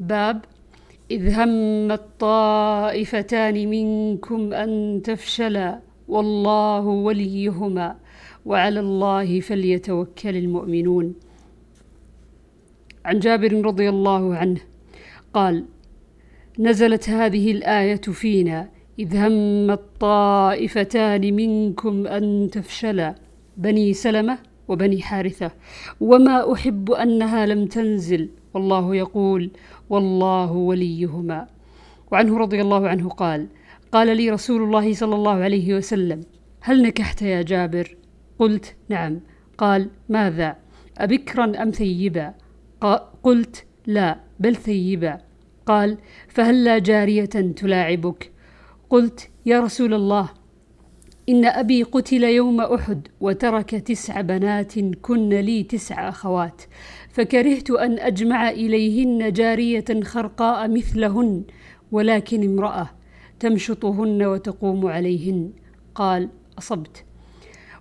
باب إذ هم الطائفتان منكم أن تفشلا والله وليهما وعلى الله فليتوكل المؤمنون. عن جابر رضي الله عنه قال نزلت هذه الآية فينا إذ هم الطائفتان منكم أن تفشلا بني سلمة وبني حارثة وما أحب أنها لم تنزل والله يقول والله وليهما. وعنه رضي الله عنه قال قال لي رسول الله صلى الله عليه وسلم هل نكحت يا جابر؟ قلت نعم. قال ماذا؟ أبكرا أم ثيبا؟ قلت لا بل ثيبا. قال فهل لا جارية تلاعبك؟ قلت يا رسول الله إن أبي قتل يوم أحد وترك تسع بنات كن لي تسع أخوات فكرهت أن أجمع إليهن جارية خرقاء مثلهن ولكن امرأة تمشطهن وتقوم عليهن. قال أصبت.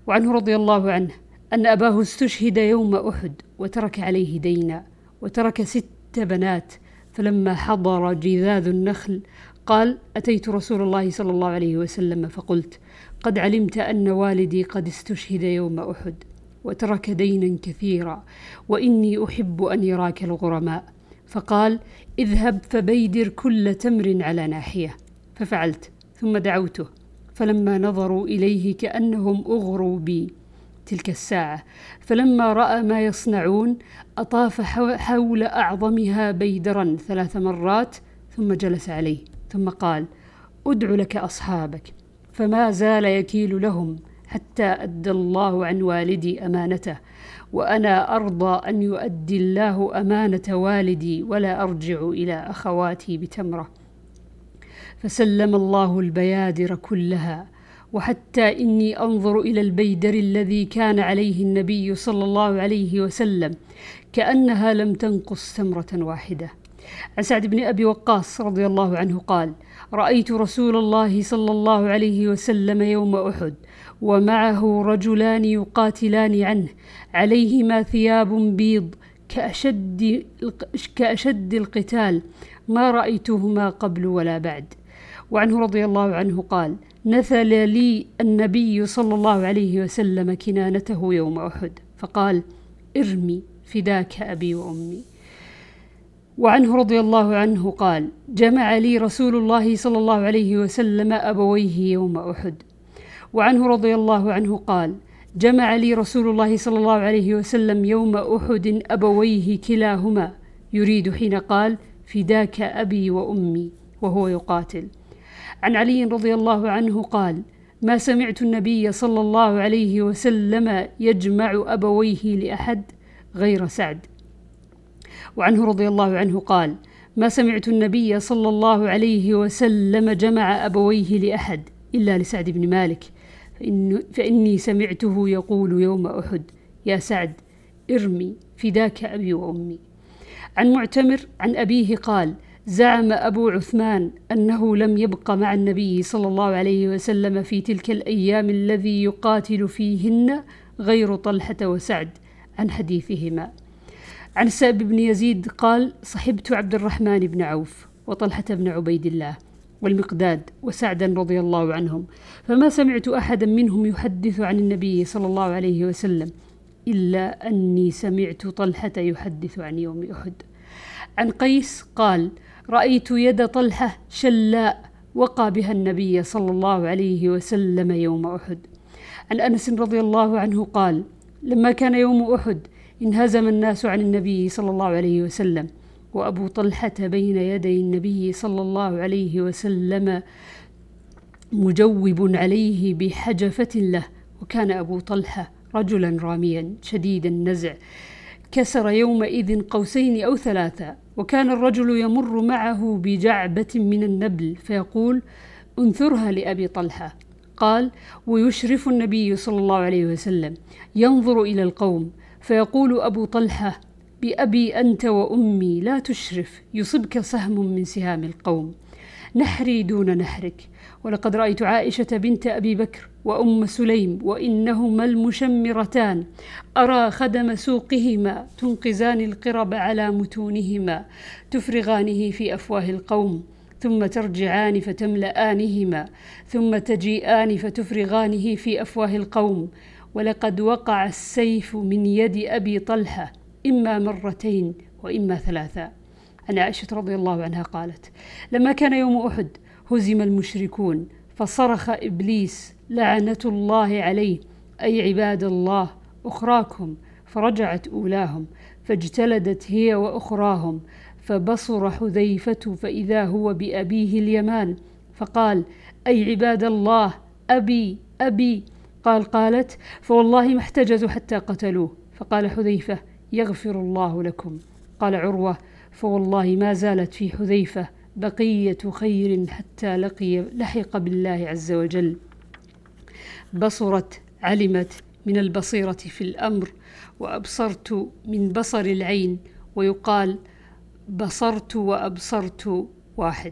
وعنه رضي الله عنه أن أباه استشهد يوم أحد وترك عليه دينا وترك ست بنات فلما حضر جذاذ النخل قال أتيت رسول الله صلى الله عليه وسلم فقلت قد علمت أن والدي قد استشهد يوم أحد وترك دينا كثيرا وإني أحب أن يراك الغرماء. فقال اذهب فبيدر كل تمر على ناحية. ففعلت ثم دعوته. فلما نظروا إليه كأنهم أغروا بي. تلك الساعة فلما رأى ما يصنعون أطاف حول أعظمها بيدرا ثلاث مرات ثم جلس عليه. ثم قال أدع لك أصحابك. فما زال يكيل لهم حتى أدى الله عن والدي أمانته وأنا أرضى أن يؤدي الله أمانة والدي ولا أرجع إلى أخواتي بتمرة. فسلم الله البيادر كلها وحتى إني أنظر إلى البيدر الذي كان عليه النبي صلى الله عليه وسلم كأنها لم تنقص تمرة واحدة. عن سعد بن أبي وقاص رضي الله عنه قال رأيت رسول الله صلى الله عليه وسلم يوم أحد ومعه رجلان يقاتلان عنه عليهما ثياب بيض كأشد, كأشد القتال ما رأيتهما قبل ولا بعد. وعنه رضي الله عنه قال نثل لي النبي صلى الله عليه وسلم كنانته يوم أحد. فقال ارمي فداك أبي وأمي. وعنه رضي الله عنه قال جمع لي رسول الله صلى الله عليه وسلم أبويه يوم أحد وعنه رضي الله عنه قال جمع لي رسول الله صلى الله عليه وسلم يوم أحد أبويه كلاهما يريد حين قال فداك أبي وأمي وهو يقاتل. عن علي رضي الله عنه قال ما سمعت النبي صلى الله عليه وسلم يجمع أبويه لأحد غير سعد وعنه رضي الله عنه قال ما سمعت النبي صلى الله عليه وسلم جمع أبويه لأحد إلا لسعد بن مالك. فإن فإني سمعته يقول يوم أحد يا سعد ارمي فداك أبي وأمي. عن معتمر عن أبيه قال زعم أبو عثمان أنه لم يبق مع النبي صلى الله عليه وسلم في تلك الأيام الذي يقاتل فيهن غير طلحة وسعد عن حديثهما. عن سائب بن يزيد قال صحبت عبد الرحمن بن عوف وطلحة بن عبيد الله والمقداد وسعدا رضي الله عنهم فما سمعت أحدا منهم يحدث عن النبي صلى الله عليه وسلم إلا أني سمعت طلحة يحدث عن يوم أحد. عن قيس قال رأيت يد طلحة شلاء وقى بها النبي صلى الله عليه وسلم يوم أحد. عن أنس رضي الله عنه قال لما كان يوم أحد انهزم الناس عن النبي صلى الله عليه وسلم وأبو طلحة بين يدي النبي صلى الله عليه وسلم مجوب عليه بحجفة له وكان أبو طلحة رجلا راميا شديد النزع. كسر يومئذ قوسين أو ثلاثة وكان الرجل يمر معه بجعبة من النبل فيقول انثرها لأبي طلحة. قال ويشرف النبي صلى الله عليه وسلم. ينظر إلى القوم فيقول أبو طلحة بأبي أنت وأمي لا تشرف يصبك سهم من سهام القوم. نحري دون نحرك. ولقد رأيت عائشة بنت أبي بكر وأم سليم وإنهما المشمرتان. أرى خدم سوقهما تنقزان القرب على متونهما تفرغانه في أفواه القوم ثم ترجعان فتملآنهما ثم تجيئان فتفرغانه في أفواه القوم. ولقد وقع السيف من يد أبي طلحة إما مرتين وإما ثلاثا عن عائشة رضي الله عنها قالت لما كان يوم أحد هزم المشركون فصرخ إبليس لعنة الله عليه أي عباد الله أخراكم. فرجعت أولاهم فاجتلدت هي وأخراهم فبصر حذيفة فإذا هو بأبيه اليمان فقال أي عباد الله أبي أبي. قال قالت فوالله ما احتجزوا حتى قتلوه. فقال حذيفة يغفر الله لكم. قال عروة فوالله ما زالت في حذيفة بقية خير حتى لقي لحق بالله عز وجل. بصرت علمت من البصيرة في الأمر وأبصرت من بصر العين ويقال بصرت وأبصرت واحد.